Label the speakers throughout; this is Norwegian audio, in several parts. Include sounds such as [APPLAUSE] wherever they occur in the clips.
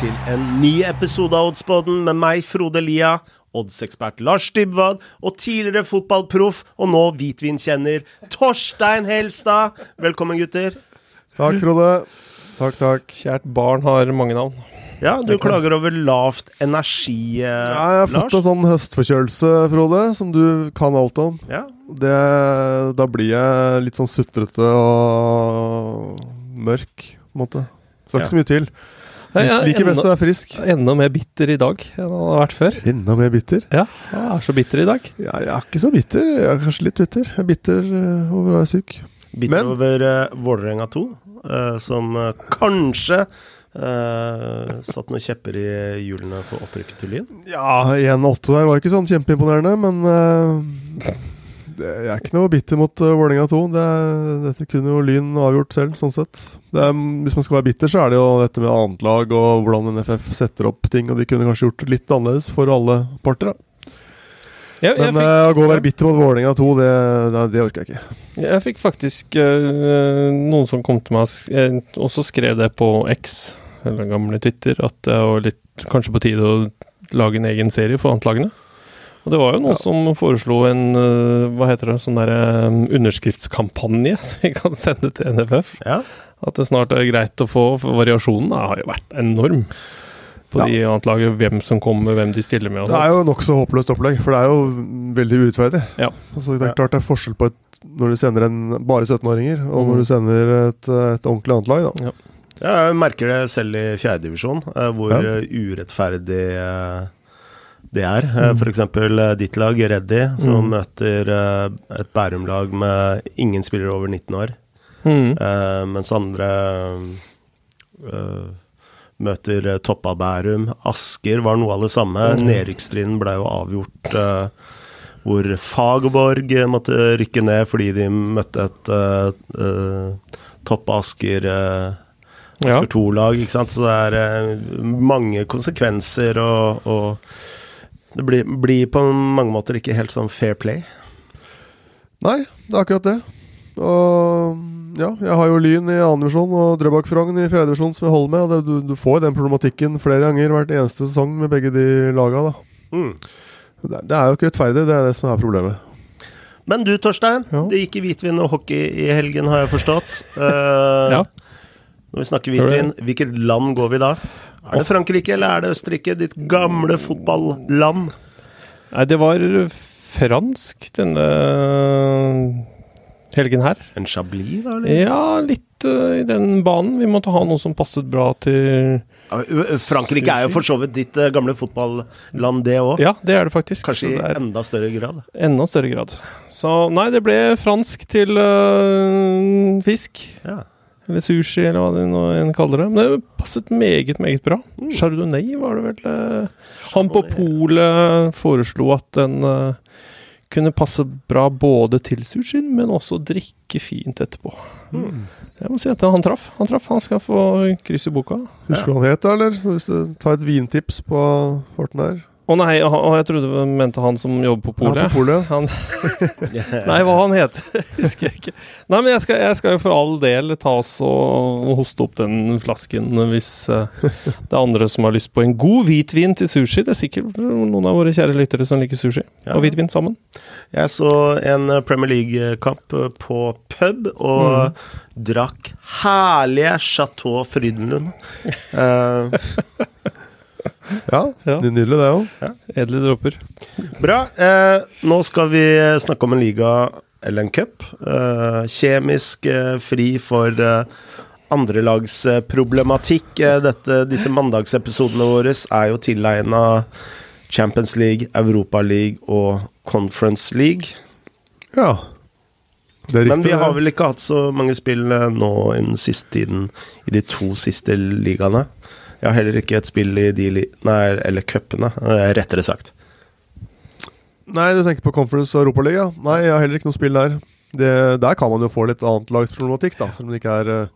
Speaker 1: til en ny episode av Oddsboden med meg, Frode Lia, oddsekspert Lars Dybwad og tidligere fotballproff og nå hvitvinkjenner Torstein Helstad. Velkommen, gutter.
Speaker 2: Takk, Frode. Takk, takk.
Speaker 3: Kjært barn har mange navn.
Speaker 1: Ja, du klager over lavt energi, eh,
Speaker 2: Ja, jeg har fått en sånn høstforkjølelse, Frode, som du kan alt om.
Speaker 1: Ja,
Speaker 2: Det, da blir jeg litt sånn sutrete og mørk, på en måte. Skal ikke så mye til.
Speaker 3: Jeg er
Speaker 2: Liker best å være frisk.
Speaker 3: enda mer bitter i dag enn han har vært før.
Speaker 2: Enda mer bitter.
Speaker 3: Ja, jeg er så bitter i dag.
Speaker 2: Ja, jeg er ikke så bitter. Jeg er kanskje litt bitter. Jeg er bitter eh, over å være syk.
Speaker 1: Bitter
Speaker 2: Men-
Speaker 1: over uh, Vålerenga 2, uh, som uh, kanskje Uh, satt noen kjepper i hjulene for opprykket til Lyn.
Speaker 2: Ja, 1-8 der var ikke sånn kjempeimponerende, men eh, det, jeg er ikke noe bitter mot uh, Vålerenga 2. Det, dette kunne jo Lyn avgjort selv, sånn sett. Det er, hvis man skal være bitter, så er det jo dette med annetlag og hvordan NFF setter opp ting, og de kunne kanskje gjort litt annerledes for alle parter. Da.
Speaker 3: Jeg,
Speaker 2: Men
Speaker 3: fikk,
Speaker 2: uh, å gå og være bitter mot Vålerenga 2, det, det, det orker jeg ikke.
Speaker 3: jeg fikk faktisk uh, noen som kom til meg og også skrev det på X, eller gamle Twitter, at det var litt kanskje på tide å lage en egen serie for antlagene. Og det var jo noen
Speaker 2: Ja.
Speaker 3: som foreslo en eh, hva heter det, sånn der eh, underskriftskampanje [LAUGHS] som vi kan sende til NFF.
Speaker 1: Ja.
Speaker 3: At det snart er greit å få, for variasjonen har jo vært enorm på
Speaker 2: Ja.
Speaker 3: de antlaget, hvem som kommer, hvem de stiller med. og
Speaker 2: Det er jo nokså håpløst opplegg, for det er jo veldig urettferdig.
Speaker 3: Ja.
Speaker 2: Altså, det er klart det er forskjell på et, når du sender en bare 17-åringer, og når
Speaker 3: Mm.
Speaker 2: du sender et, et ordentlig annet lag. Da.
Speaker 1: Ja, jeg merker det selv i fjerdedivisjon, uh, hvor
Speaker 2: Ja.
Speaker 1: eh, urettferdig eh, det er. Mm. for eksempel eh, ditt lag, Reddy, som
Speaker 3: Mm.
Speaker 1: møter eh, et Bærum-lag med ingen spillere over 19 år.
Speaker 3: Mm.
Speaker 1: Eh, mens andre eh, møter eh, Toppa Bærum. Asker var noe av det samme.
Speaker 3: Mm.
Speaker 1: Nedrykksstriden ble jo avgjort eh, hvor Fagerborg eh, måtte rykke ned fordi de møtte et uh, Toppa Asker uh,
Speaker 3: Ja.
Speaker 1: Asker 2-lag, ikke sant. Så det er eh, mange konsekvenser, og, og det blir, blir på mange måter ikke helt sånn fair play.
Speaker 2: Nei, det er akkurat det. Og ja, jeg har jo Lyn i annen divisjon og Drøbak Frogn i fjerde divisjon som jeg holder med. Og det, du, du får den problematikken flere ganger hvert eneste sesong med begge de laga. Da.
Speaker 1: Mm.
Speaker 2: Det, det er jo ikke rettferdig, det er det som er problemet.
Speaker 1: Men du, Torstein.
Speaker 3: Ja.
Speaker 1: Det gikk i hvitvin og hockey i helgen, har jeg forstått. uh, [LAUGHS]
Speaker 3: Ja.
Speaker 1: Når vi snakker hvitvin, hvilket land går vi da? Er det Frankrike eller er det Østerrike? Ditt gamle fotballand.
Speaker 3: Nei, det var fransk denne helgen her.
Speaker 1: En Chablis, da? Eller?
Speaker 3: Ja, litt uh, i den banen. Vi måtte ha noe som passet bra til
Speaker 1: Frankrike er jo for så vidt ditt uh, gamle fotballand, det òg.
Speaker 3: Ja, det er det faktisk.
Speaker 1: Kanskje i enda større grad.
Speaker 3: enda større grad. Så nei, det ble fransk til uh, fisk.
Speaker 1: Ja.
Speaker 3: Eller sushi, eller hva de nå enn kaller det. Men det passet meget, meget bra.
Speaker 1: Mm.
Speaker 3: Chardonnay var det vel. eh, Han på polet foreslo at den eh, kunne passe bra både til sushien, men også drikke fint etterpå.
Speaker 1: Mm.
Speaker 3: Jeg må si at han traff. Han traff, han skal få kryss i boka.
Speaker 2: Husker du hva han het, eller? Hvis du tar et vintips på farten her.
Speaker 3: Å nei, jeg trodde du mente han som jobber på
Speaker 2: Ja,
Speaker 3: polet.
Speaker 2: på polet.
Speaker 3: Han, [LAUGHS] nei, hva han het, [LAUGHS] husker jeg ikke. Nei, men jeg skal, jeg skal jo for all del ta oss og, hoste opp den flasken hvis eh, det er andre som har lyst på en god hvitvin til sushi. Det er sikkert noen av våre kjære lyttere som liker sushi
Speaker 1: Ja.
Speaker 3: og hvitvin sammen.
Speaker 1: Jeg så en Premier League-kamp på pub, og drakk herlige Chateau Frydenlund. Eh, [LAUGHS]
Speaker 2: Ja,
Speaker 3: Ja.
Speaker 2: det nydelig, det òg.
Speaker 3: Edle dråper.
Speaker 1: Bra. Eh, nå skal vi snakke om en liga eller en cup. Eh, kjemisk eh, fri for eh, andrelagsproblematikk. Eh, disse mandagsepisodene våre er jo tilegna Champions League, Europa League og Conference League.
Speaker 2: Ja. Det er
Speaker 1: Men vi har vel ikke hatt så mange spill eh, nå innen siste tiden i de to siste ligaene. Jeg har heller ikke et spill i de li... Nei, eller cupene, eh, rettere sagt.
Speaker 2: Nei, du tenker på Conference og Europaliga? Nei, jeg har heller ikke noe spill der. Det, der kan man jo få litt annetlagsproblematikk, da. Selv om det ikke er eh,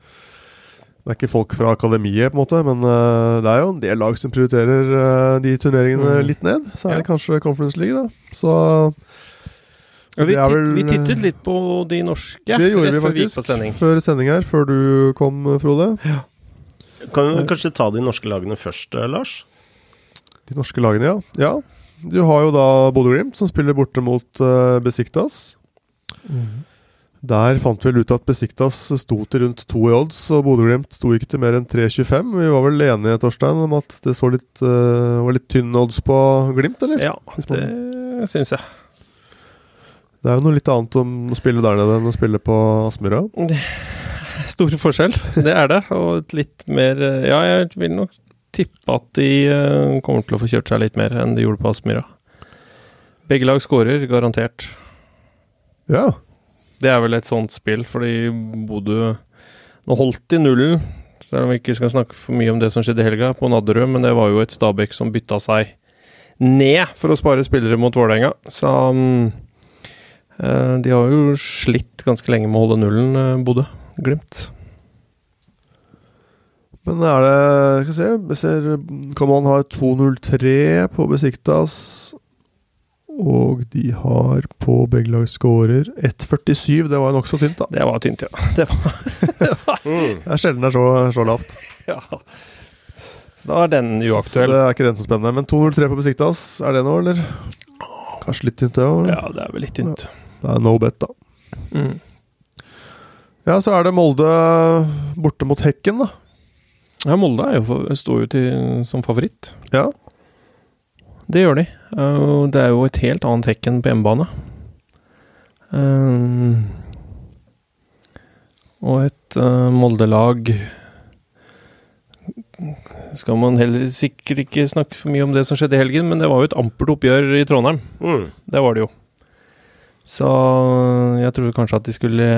Speaker 2: Det er ikke folk fra akademiet, på en måte, men eh, det er jo en del lag som prioriterer de turneringene
Speaker 3: Mm.
Speaker 2: litt ned. Så er det kanskje Conference League, da. Så
Speaker 3: Ja, vi,
Speaker 2: er vel-
Speaker 3: vi tittet litt på de norske
Speaker 2: det gjorde
Speaker 3: rett
Speaker 2: vi faktisk
Speaker 3: sending.
Speaker 2: før sending her, før du kom, Frode.
Speaker 1: Kan vi kanskje ta de norske lagene først, eh, Lars?
Speaker 2: De norske lagene, ja. ja. Du har jo da Bodø-Glimt, som spiller borte mot uh, Besiktas. Der fant vi vel ut at Besiktas sto til rundt to i odds, og Bodø-Glimt sto ikke til mer enn 3,25. Vi var vel enige Torstein, om at det så litt, uh, var litt tynn odds på Glimt, eller?
Speaker 3: Ja, det syns jeg.
Speaker 2: Det er jo noe litt annet om å spille der nede enn å spille på Aspmyra.
Speaker 3: Stor forskjell, det er det. Og et litt mer Ja, jeg vil nok tippe at de uh, kommer til å få kjørt seg litt mer enn de gjorde på Aspmyra. Begge lag skårer, garantert.
Speaker 2: Ja.
Speaker 3: Det er vel et sånt spill, fordi Bodø Nå holdt de nullen, selv om vi ikke skal snakke for mye om det som skjedde i helga, på Nadderud, men det var jo et Stabæk som bytta seg ned for å spare spillere mot Vålerenga. Så um, de har jo slitt ganske lenge med å holde nullen, Bodø. Glimt.
Speaker 2: Men er det Skal vi se ser Common har 2.03 på Besiktas. Og de har på begge lag scorer 1.47. Det var jo nokså tynt, da.
Speaker 3: Det var tynt, ja. [LAUGHS] Det var, det var
Speaker 2: Det er sjelden det er så, så lavt.
Speaker 3: ja. Så da er den
Speaker 2: Så det er ikke den så spennende. Men 2.03 på Besiktas, er det noe, eller? Kanskje litt tynt, det òg?
Speaker 3: Ja, det er vel litt tynt.
Speaker 2: Det er no bet, da.
Speaker 3: Mm.
Speaker 2: Ja, så er det Molde borte mot Hekken, da.
Speaker 3: Ja, Molde er jo, står jo til, som favoritt.
Speaker 2: Ja.
Speaker 3: Det gjør de. Uh, det er jo et helt annet Hekken på hjemmebane. Um, og et uh, Molde-lag Skal man heller sikkert ikke snakke for mye om det som skjedde i helgen, men det var jo et ampert oppgjør i Trondheim.
Speaker 1: Mm.
Speaker 3: Det var det jo. Så jeg trodde kanskje at de skulle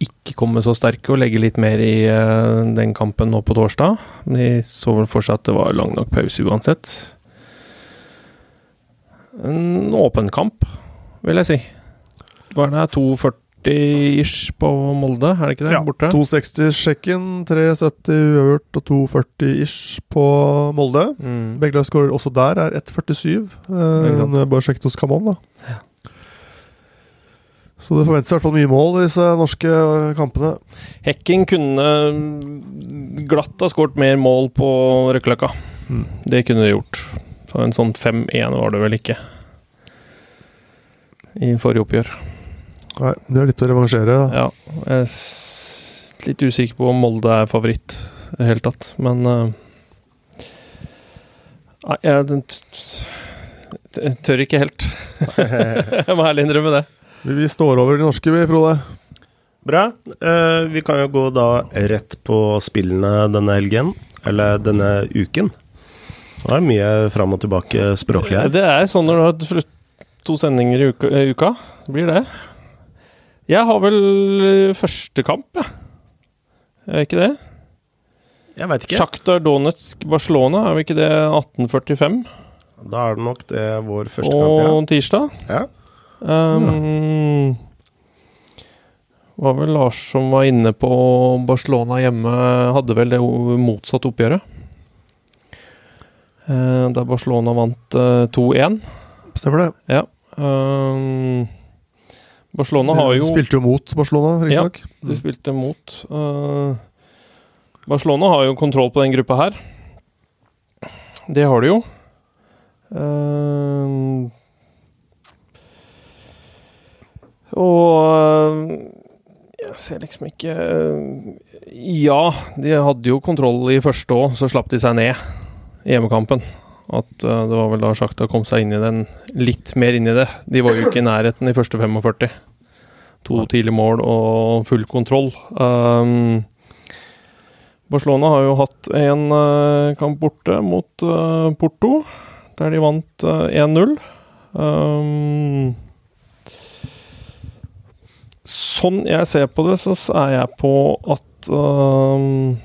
Speaker 3: ikke komme så sterke og legge litt mer i uh, den kampen nå på torsdag. De så vel for seg at det var lang nok pause uansett. En åpen kamp, vil jeg si. Hva er det, 2,40-ish på Molde, er det ikke det?
Speaker 2: Ja,
Speaker 3: Borte?
Speaker 2: 260 Sjekken, 370 uavgjort og 240-ish på Molde.
Speaker 3: Mm.
Speaker 2: Begge skårer også der er 1,47. Eh,
Speaker 3: Ikke sant.
Speaker 2: det er bare sjekket hos Camon, da. Så det forventes i hvert fall mye mål i disse norske eh, kampene.
Speaker 3: Hekking kunne mm, glatt ha skåret mer mål på Røkkeløkka.
Speaker 2: Mm.
Speaker 3: Det kunne de gjort. Så en sånn 5-1 var det vel ikke i forrige oppgjør.
Speaker 2: Nei, det er litt å revansjere. da.
Speaker 3: Ja, jeg er litt usikker på om Molde er favoritt i det hele tatt, men eh, Nei, jeg tør ikke helt. [LAUGHS] jeg må ærlig innrømme det.
Speaker 2: Vi, vi står over de norske, vi, Frode.
Speaker 1: Bra. Eh, vi kan jo gå da rett på spillene denne helgen. Eller denne uken. Det er det mye fram og tilbake språklig her.
Speaker 3: Det er sånn når du har to sendinger i uka. uka. Blir det. Jeg har vel eh, første kamp, jeg. Er ikke det?
Speaker 1: Jeg veit ikke.
Speaker 3: Sjaktar Donetsk Barcelona, er vel ikke det 1845?
Speaker 1: Da er det nok det vår første
Speaker 3: Og
Speaker 1: kamp,
Speaker 3: tirsdag?
Speaker 1: ja. Ja.
Speaker 3: Um, var vel Lars som var inne på Barcelona hjemme, hadde vel det motsatt oppgjøret. Uh, der Barcelona vant uh, 2-1.
Speaker 2: Stemmer det.
Speaker 3: Ja. Um, Barcelona har jo
Speaker 2: Spilte jo mot Barcelona, riktignok.
Speaker 3: De spilte mot. Uh, Barcelona har jo kontroll på den gruppa her. Det har de jo. Eh, og eh, jeg ser liksom ikke Ja, de hadde jo kontroll i første òg, så slapp de seg ned i hjemmekampen. At eh, det var vel da Sjakta kom seg inn i den, litt mer inn i det. De var jo ikke i nærheten i første 45. To tidlige mål og full kontroll. Um, Barcelona har jo hatt en uh, kamp borte mot uh, Porto, der de vant eh, 1-0. Um, sånn jeg ser på det, så er jeg på at um,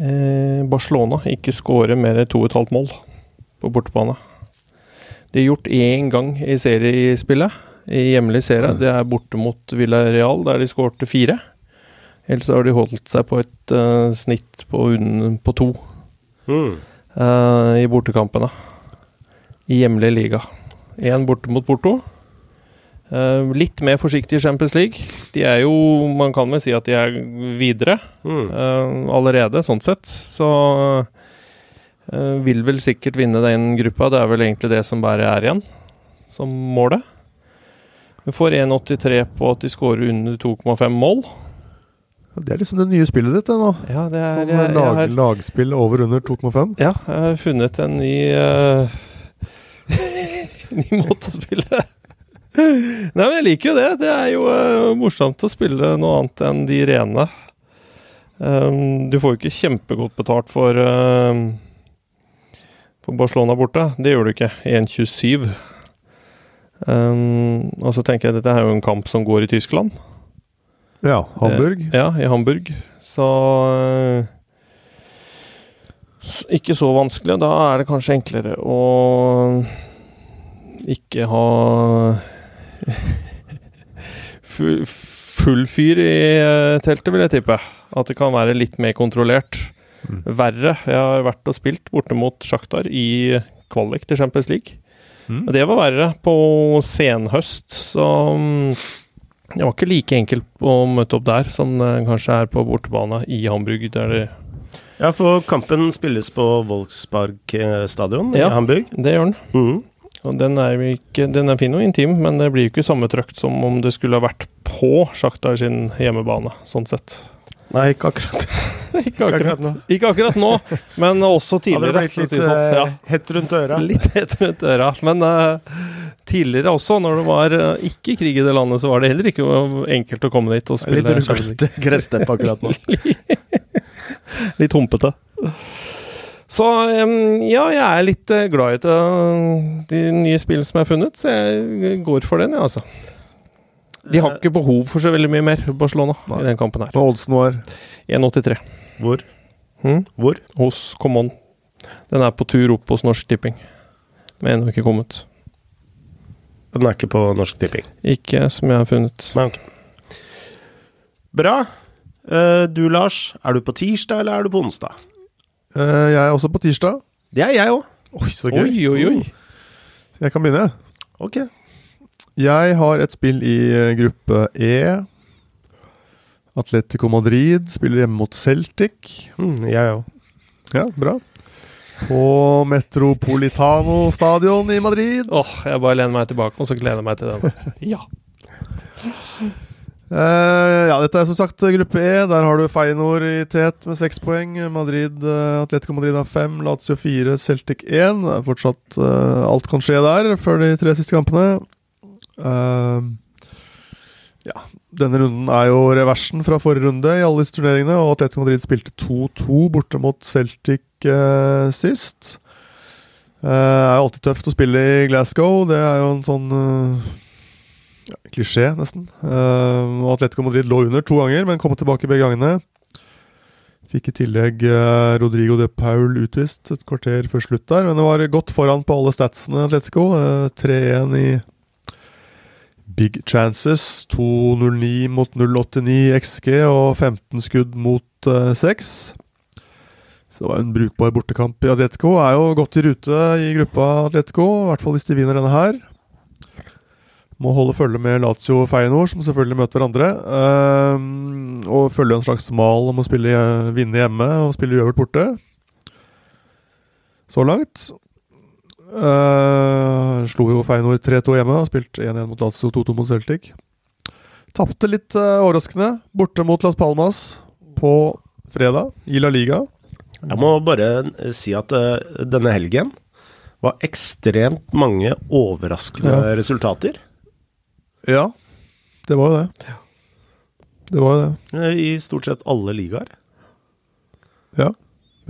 Speaker 3: eh, Barcelona ikke skårer mer enn 2,5 mål på bortebane. De har gjort én gang i seriespillet, i hjemlig serie. Det er borte mot Villarreal, der de skårte fire. Ellers har de holdt seg på et uh, snitt på, unn- på to
Speaker 1: Mm.
Speaker 3: uh, i bortekampene. I hjemlig liga. Én borte mot Porto. Eh, litt mer forsiktig i Champions League. De er jo Man kan vel si at de er videre
Speaker 1: Mm.
Speaker 3: eh, allerede, sånn sett. Så eh, vil vel sikkert vinne den gruppa. Det er vel egentlig det som bare er igjen, som målet. Vi får 1,83 på at de skårer under 2,5 mål.
Speaker 2: Det er liksom det nye spillet ditt, det nå.
Speaker 3: Ja, det er
Speaker 2: Som
Speaker 3: jeg, jeg
Speaker 2: lag,
Speaker 3: har,
Speaker 2: lagspill over under 2,5.
Speaker 3: Ja, jeg har funnet en ny uh, [LAUGHS] Ny måte å spille Nei, men jeg liker jo det. Det er jo uh, morsomt å spille noe annet enn de rene. Um, du får jo ikke kjempegodt betalt for uh, For Barcelona borte. Det gjør du ikke. 1,27. Um, og så tenker jeg at dette er jo en kamp som går i Tyskland.
Speaker 2: Ja, Hamburg.
Speaker 3: Ja, i Hamburg. Så uh, Ikke så vanskelig. Da er det kanskje enklere å ikke ha full fyr i eh, teltet, vil jeg tippe. At det kan være litt mer kontrollert.
Speaker 2: Mm.
Speaker 3: Verre. Jeg har vært og spilt borte mot Sjaktar i kvalik til Champions League.
Speaker 2: Mm.
Speaker 3: Det var verre på senhøst, så mm, det var ikke like enkelt å møte opp der som det kanskje er på bortebane i Hamburg. Der det,
Speaker 1: Ja, for kampen spilles på Wolfsburg eh, stadion
Speaker 3: Ja.
Speaker 1: i Hamburg.
Speaker 3: det gjør den.
Speaker 1: Mhm.
Speaker 3: Og den er, jo ikke, den er fin og intim, men det blir jo ikke samme trøkt som om det skulle ha vært på Sjaktar sin hjemmebane, sånn sett.
Speaker 1: Nei, ikke akkurat. [LAUGHS]
Speaker 3: Ikke
Speaker 1: akkurat
Speaker 3: ikke akkurat nå, men også tidligere.
Speaker 1: Hadde det blitt litt
Speaker 3: sånn.
Speaker 1: eh,
Speaker 3: Ja.
Speaker 1: hett rundt øra?
Speaker 3: Litt hett rundt øra. Men uh, tidligere også, når det var uh, ikke krig i det landet, så var det heller ikke enkelt å komme dit og spille.
Speaker 1: Litt ruglete gressteppe akkurat nå. [LAUGHS]
Speaker 3: Litt humpete. Så ja, jeg er litt eh, glad i de nye spillene som jeg har funnet, så jeg går for den, ja, altså. De har ikke behov for så veldig mye mer, Barcelona,
Speaker 2: Nei.
Speaker 3: i den kampen her.
Speaker 2: Hva oddsen var
Speaker 3: 1,83
Speaker 1: Hvor?
Speaker 3: Hmm?
Speaker 1: Hvor?
Speaker 3: hos Common. Den er på tur opp hos Norsk Tipping, men ennå ikke kommet.
Speaker 1: Den er ikke på Norsk Tipping.
Speaker 3: Ikke som jeg har funnet.
Speaker 1: Nei, okay. Bra. Eh, du, Lars, er du på tirsdag, eller er du på onsdag?
Speaker 2: Eh, Jeg er også på tirsdag.
Speaker 1: Det er jeg òg.
Speaker 2: Oi, så gøy.
Speaker 3: Oi, oi, oi.
Speaker 2: Jeg kan begynne.
Speaker 1: Ok.
Speaker 2: Jeg har et spill i eh, gruppe E. Atletico Madrid spiller hjemme mot Celtic.
Speaker 1: Mm, jeg òg.
Speaker 2: Ja, bra. På Metropolitano stadion i Madrid.
Speaker 3: Åh, jeg bare lener meg tilbake, og så gleder jeg meg til den. [LAUGHS] Ja. [LAUGHS]
Speaker 2: Eh, ja, dette er som sagt gruppe E. Der har du Feinor i tet med seks poeng. Madrid, uh, Atletico Madrid har fem, Lazio fire, Celtic én. Fortsatt uh, alt kan skje der før de tre siste kampene. Ja, denne runden er jo reversen fra forrige runde i alle disse turneringene, og Atletico Madrid spilte 2-2 borte mot Celtic sist. Det er jo alltid tøft å spille i Glasgow. Det er jo en sånn klisjé, nesten. Uh, Atletico Madrid lå under to ganger, men kom tilbake begge gangene. Fikk i tillegg uh, Rodrigo de Paul utvist et kvarter før slutt der, men det var godt foran på alle statsene, Atletico. Uh, 3-1 i big chances. 2-0-9 mot 0-89 XG og 15 skudd mot uh, 6. Så det var en brukbar bortekamp i Atletico. Er jo godt i rute i gruppa Atletico, i hvert fall hvis de vinner denne her. Må holde følge med Lazio og Feyenoord, som selvfølgelig møter hverandre. Ehm, og følge en slags mal om å spille, vinne hjemme og spille uøvert borte. Så langt. Uh, slo jo Feyenoord 3-2 hjemme og spilt 1-1 mot Lazio 2-2 mot Celtic. Tapte litt uh, overraskende borte mot Las Palmas på fredag i La Liga.
Speaker 1: Jeg må bare eh, si at uh, denne helgen var ekstremt mange overraskende
Speaker 2: Ja.
Speaker 1: resultater.
Speaker 2: Ja, det var jo det. Det var jo det.
Speaker 1: I stort sett alle ligaer.
Speaker 2: Ja.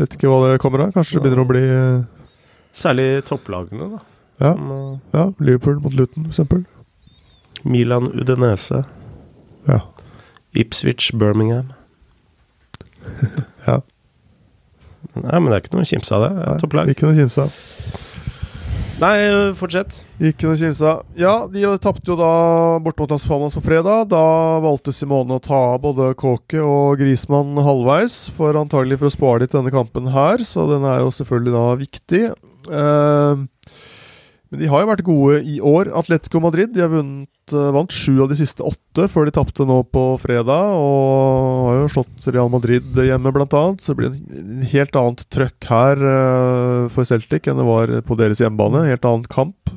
Speaker 2: Vet ikke hva det kommer av. Kanskje det begynner å bli eh,
Speaker 1: Særlig topplagene, da.
Speaker 2: Ja.
Speaker 1: Som uh,
Speaker 2: Ja, Liverpool mot Luton, f.eks.
Speaker 1: Milan, Udenese.
Speaker 2: Ja.
Speaker 1: Ipswich, Birmingham. [LAUGHS]
Speaker 2: Ja.
Speaker 1: Nei, men det er ikke noe å kimse av det. Topplag.
Speaker 2: Ikke noe kimse av.
Speaker 1: Nei, fortsett.
Speaker 2: Ikke noe kimse. Ja, de tapte jo da bort mot Las på fredag. Da valgte Simone å ta av både Kåke og Grismann halvveis, for antagelig for å spare litt denne kampen her, så den er jo selvfølgelig da viktig. Eh, Men de har jo vært gode i år. Atletico Madrid de har vunnet, eh, vant sju av de siste åtte før de tapte nå på fredag. Og har jo slått Real Madrid hjemme, blant annet. Så det blir en helt annet trøkk her uh, for Celtic enn det var på deres hjemmebane. Helt annen kamp.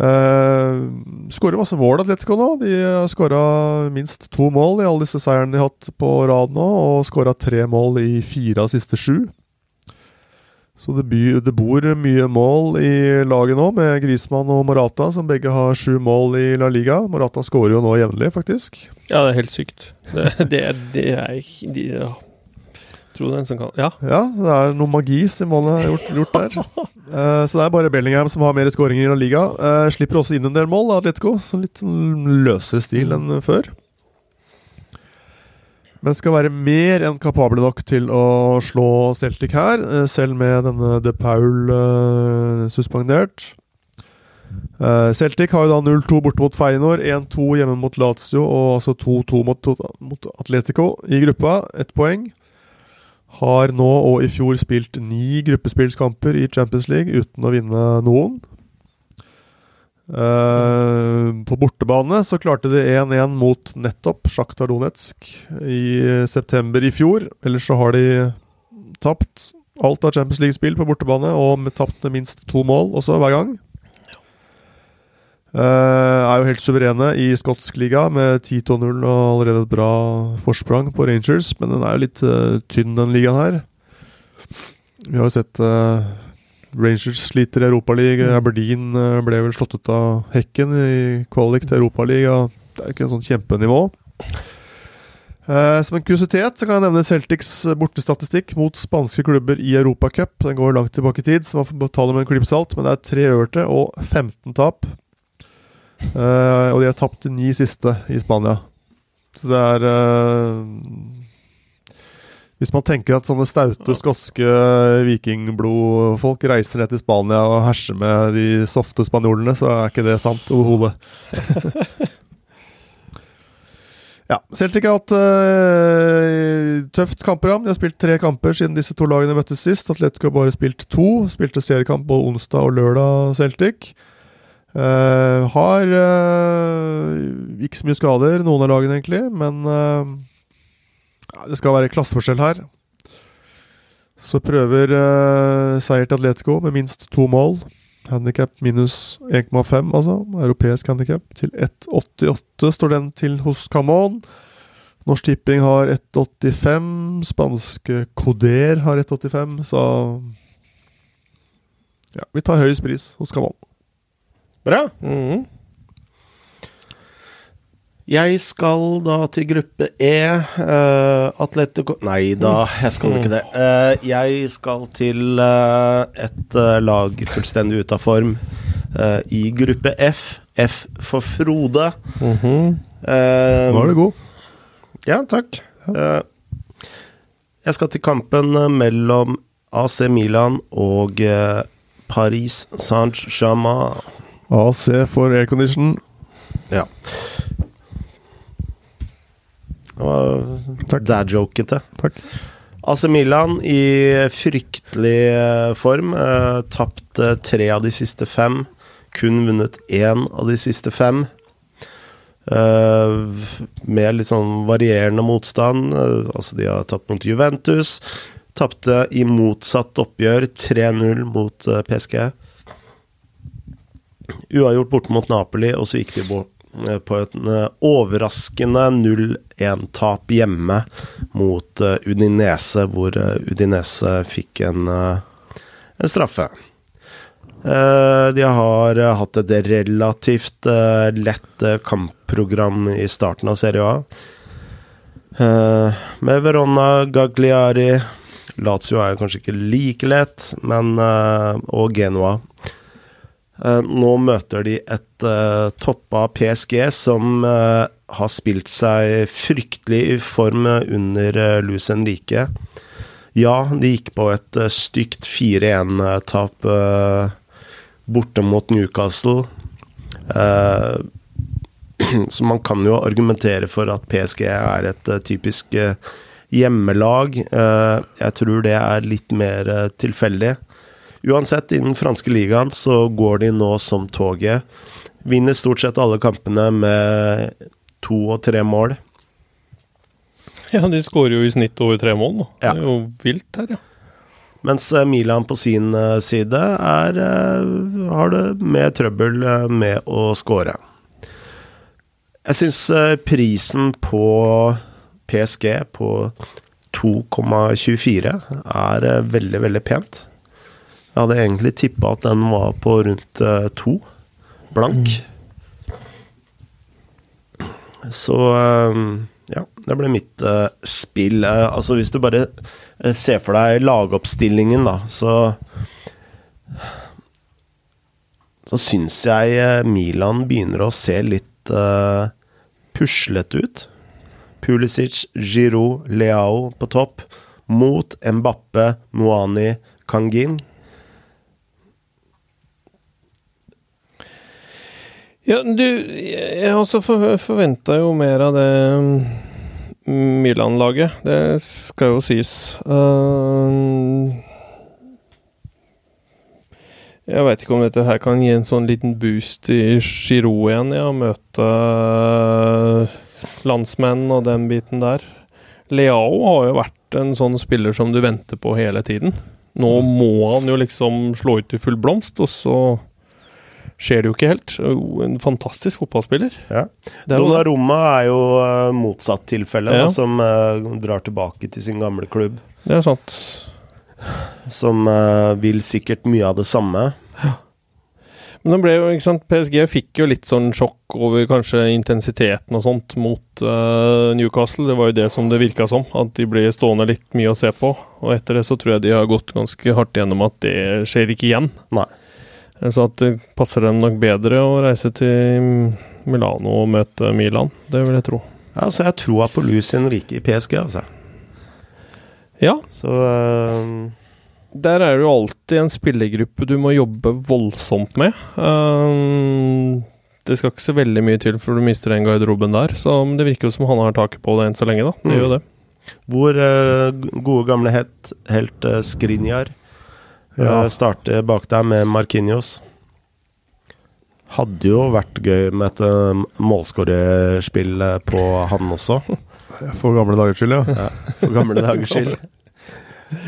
Speaker 2: Uh, Skårer masse mål, Atletico nå. De har skåra minst to mål i alle disse seierne de har hatt på rad nå, og skåra tre mål i fire av siste sju. Så det, by, det, bor mye mål i laget nå, med Grismann og Morata, som begge har sju mål i La Liga. Morata skårer jo nå jevnlig, faktisk.
Speaker 3: Ja, det er helt sykt. Det, det, det er de, ja. Som kan Ja.
Speaker 2: ja, det er noe magi Simone har gjort, gjort der. uh, [LAUGHS] så det er bare Bellingham som har mer skåringer i La Liga. Uh, slipper også inn en del mål, Atletico. Så litt sånn løsere stil enn før men skal være mer enn kapable nok til å slå Celtic her, eh, selv med denne De Paul uh, suspendert. Uh, Celtic har jo da 0-2 borte mot Feyenoord, 1-2 hjemme mot Lazio og altså 2-2 mot, mot, Atletico i gruppa. Ett poeng. Har nå og i fjor spilt ni gruppespillskamper i Champions League uten å vinne noen. Uh, på bortebane så klarte de 1-1 mot nettopp Sjaktar Donetsk i september i fjor. Ellers så har de tapt alt av Champions League-spill på bortebane og tapt med minst to mål også hver gang. Uh, er jo helt suverene i skotsk liga med 10-0 og allerede et bra forsprang på Rangers, men den er jo litt uh, tynn, den ligaen her. Vi har jo sett Rangers sliter i Europaligaen. Mm. Aberdeen eh, ble vel slått ut av hekken i kvalik til Europaligaen. Det er ikke en sånn kjempenivå. Eh, som en kuriositet så kan jeg nevne Celtics bortestatistikk mot spanske klubber i Europacup. Den går langt tilbake i tid, så man får betale med en klype salt. Men det er tre øverte og 15 tap. Eh, og de har tapt de ni siste i Spania. Så det er eh, hvis man tenker at sånne staute skotske vikingblodfolk reiser ned til Spania og herser med de softe spanjolene, så er ikke det sant overhodet. [LAUGHS] ja, Celtic har hatt uh, tøft kampprogram. De har spilt tre kamper siden disse to lagene møttes sist. Atletico har bare spilt to. Spilte seriekamp både onsdag og lørdag, Celtic. Uh, har uh, ikke så mye skader, noen av lagene egentlig, men ja, det skal være klasseforskjell her. Så prøver uh, seier til Atletico med minst to mål. Handikap minus 1,5, altså. Europeisk handikap til 1,88 står den til hos Camon. Norsk Tipping har 1,85. Spanske Coder har 1,85, så Ja, vi tar høyest pris hos Camon.
Speaker 1: Bra. Mm -hmm. Jeg skal da til gruppe E. Uh, Atletico Nei da, jeg skal ikke det. Uh, jeg skal til uh, et lag fullstendig ute av form i gruppe F. F for Frode.
Speaker 2: Mm -hmm. Er du god.
Speaker 1: Ja, takk. jeg skal til kampen mellom AC Milan og Paris Saint-Germain.
Speaker 2: AC for aircondition.
Speaker 1: Ja. Det var dad-jokete.
Speaker 2: Takk.
Speaker 1: AC Milan i fryktelig eh, form. Eh, Tapt tre av de siste fem. Kun vunnet én av de siste fem. Eh, med litt sånn varierende motstand. Eh, altså, de har tapt mot Juventus. Tapte i motsatt oppgjør 3-0 mot eh, PSG. Uavgjort borte mot Napoli, og så gikk de bort Eh, på et eh, overraskende 0-1-tap hjemme mot eh, Udinese, hvor Udinese fikk en, en straffe. De har hatt et relativt lett kampprogram i starten av Serie A. Med Verona Gagliari Lazio er kanskje ikke like lett, men Og Genoa. Eh, nå møter de et uh, toppa PSG som uh, har spilt seg fryktelig i form under uh, Luis Henrique. Ja, de gikk på et uh, stygt 4-1-tap borte mot Newcastle. [CLEARS THROAT] så man kan jo argumentere for at PSG er et typisk hjemmelag. jeg tror det er litt mer tilfeldig. Uansett, i den franske ligaen så går de nå som toget. Vinner stort sett alle kampene med to og tre mål.
Speaker 3: Ja, de skårer jo i snitt over tre mål nå.
Speaker 1: Ja.
Speaker 3: Det er jo vilt her, ja.
Speaker 1: Mens eh, Milan på sin eh, side er, eh, har det med trøbbel med å skåre. Jeg syns prisen på PSG på 2,24 er veldig, veldig pent. Jeg hadde egentlig tippa at den var på rundt eh, to, blank. Så eh, ja, det ble mitt eh, spill. Altså hvis du bare ser for deg lagoppstillingen, da, så Så syns jeg Milan begynner å se litt uh, puslete ut. Pulisic, Giroud, Leao på topp. Mot Mbappe, Moani, Kangin.
Speaker 3: Ja, du, jeg også for, forventa jo mer av det mm, Milan-laget. Det skal jo sies. Uh, jeg veit ikke om dette her kan gi en sånn liten boost i Giro igjen, ja. Møte uh, landsmenn og den biten der. Leao har jo vært en sånn spiller som du venter på hele tiden. Nå må han jo liksom slå ut i full blomst, og så skjer det jo ikke helt. En fantastisk fotballspiller.
Speaker 1: Ja. Donnarumma er jo eh, motsatt tilfelle,
Speaker 3: Ja.
Speaker 1: da, som uh, drar tilbake til sin gamle klubb.
Speaker 3: Det er sant.
Speaker 1: Som uh, vil sikkert mye av det samme.
Speaker 3: Men det ble jo, ikke sant, PSG fikk jo litt sånn sjokk over kanskje intensiteten og sånt mot uh, Newcastle. Det var jo det som det virka som, at de ble stående litt mye å se på. Og etter det så tror jeg de har gått ganske hardt gjennom at det skjer ikke igjen.
Speaker 1: Nei.
Speaker 3: Så at det passer dem nok bedre å reise til Milano og møte Milan. Det vil jeg tro.
Speaker 1: Ja, så jeg tror på Luis Henrique i PSG, altså.
Speaker 3: Ja,
Speaker 1: Så uh
Speaker 3: der er det jo alltid en spillergruppe du må jobbe voldsomt med. Um, det skal ikke så veldig mye til før du mister den garderoben der, så det virker jo som han har taket på det enn så lenge, da. Det gjør jo det.
Speaker 1: hvor uh, gode gamle helt, helt uh, Skrinjar
Speaker 2: Ja.
Speaker 1: starter bak der med Markinios. Hadde jo vært gøy med et uh, målskårerspill eh, på han også. [LAUGHS]
Speaker 2: For gamle dagers skyld, ja.
Speaker 1: Ja, for gamle dagers skyld.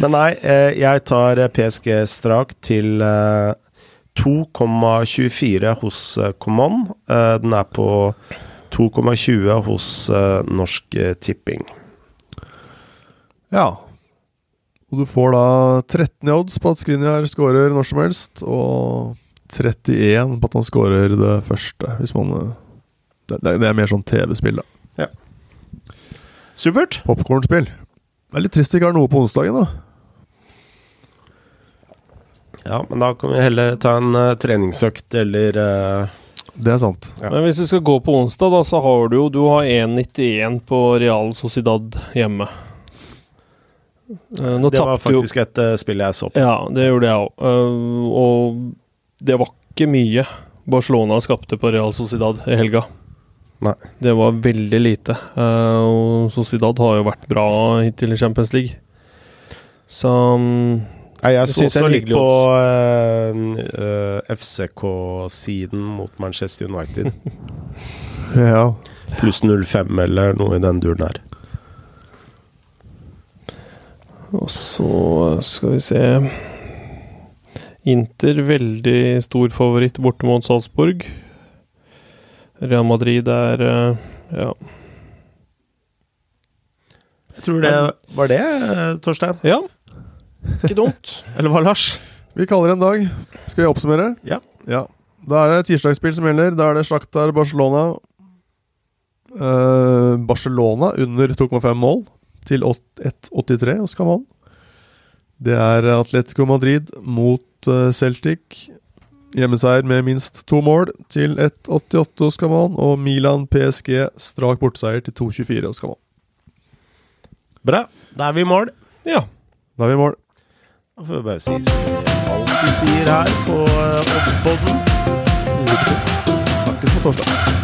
Speaker 1: Men nei, eh, jeg tar eh, PSG strak til eh, 2,24 hos eh, Common. Eh, den er på 2,20 hos eh, Norsk eh, Tipping.
Speaker 2: Ja. Og du får da 13 i odds på at Skriniar scorer når som helst, og 31 på at han scorer det første, hvis man Det, det er mer sånn TV-spill, da.
Speaker 1: Supert!
Speaker 2: Popkornspill. Det er litt trist vi ikke har noe på onsdagen, da.
Speaker 1: Ja, men da kan vi heller ta en uh, treningsøkt eller uh,
Speaker 2: Det er sant.
Speaker 1: Ja.
Speaker 3: Men hvis du skal gå på onsdag, da, så har du jo Du har 1,91 på Real Sociedad hjemme. Eh, Nå
Speaker 1: Det var
Speaker 3: faktisk jo
Speaker 1: et eh, spill jeg så på.
Speaker 3: Ja, det gjorde jeg òg. og det var ikke mye Barcelona skapte på Real Sociedad i helga.
Speaker 1: Nei.
Speaker 3: Det var veldig lite. Eh, og Sociedad har jo vært bra hittil i Champions League. Så mm,
Speaker 1: Nei, jeg så også litt på eh, eh, FCK-siden mot Manchester United. [LAUGHS]
Speaker 2: Ja.
Speaker 1: Pluss 05 eller noe i den duren her.
Speaker 3: Og så skal vi se Inter veldig stor favoritt borte mot Salzburg. Real Madrid er eh, Ja.
Speaker 1: Jeg tror det var det, Torstein.
Speaker 3: ja. Ikke dumt. [LAUGHS]
Speaker 1: Eller var Lars?
Speaker 2: Vi kaller det en dag. Skal vi oppsummere?
Speaker 1: Ja.
Speaker 2: Ja. Da er det tirsdagsspill som gjelder. Da er det Slaktar Barcelona. Eh, Barcelona under 2,5 mål til 1,83 hos Kaman. Det er Atletico Madrid mot eh, Celtic. Hjemmeseier med minst to mål til 1,88 hos Kaman. Og Milan PSG strak borteseier til 2,24 hos Kaman.
Speaker 1: Bra. Da er vi i mål.
Speaker 3: Ja.
Speaker 2: Da er vi i mål.
Speaker 1: Da får vi bare si som vi alltid sier her på uh, Oddspodden.
Speaker 2: Snakkes på torsdag.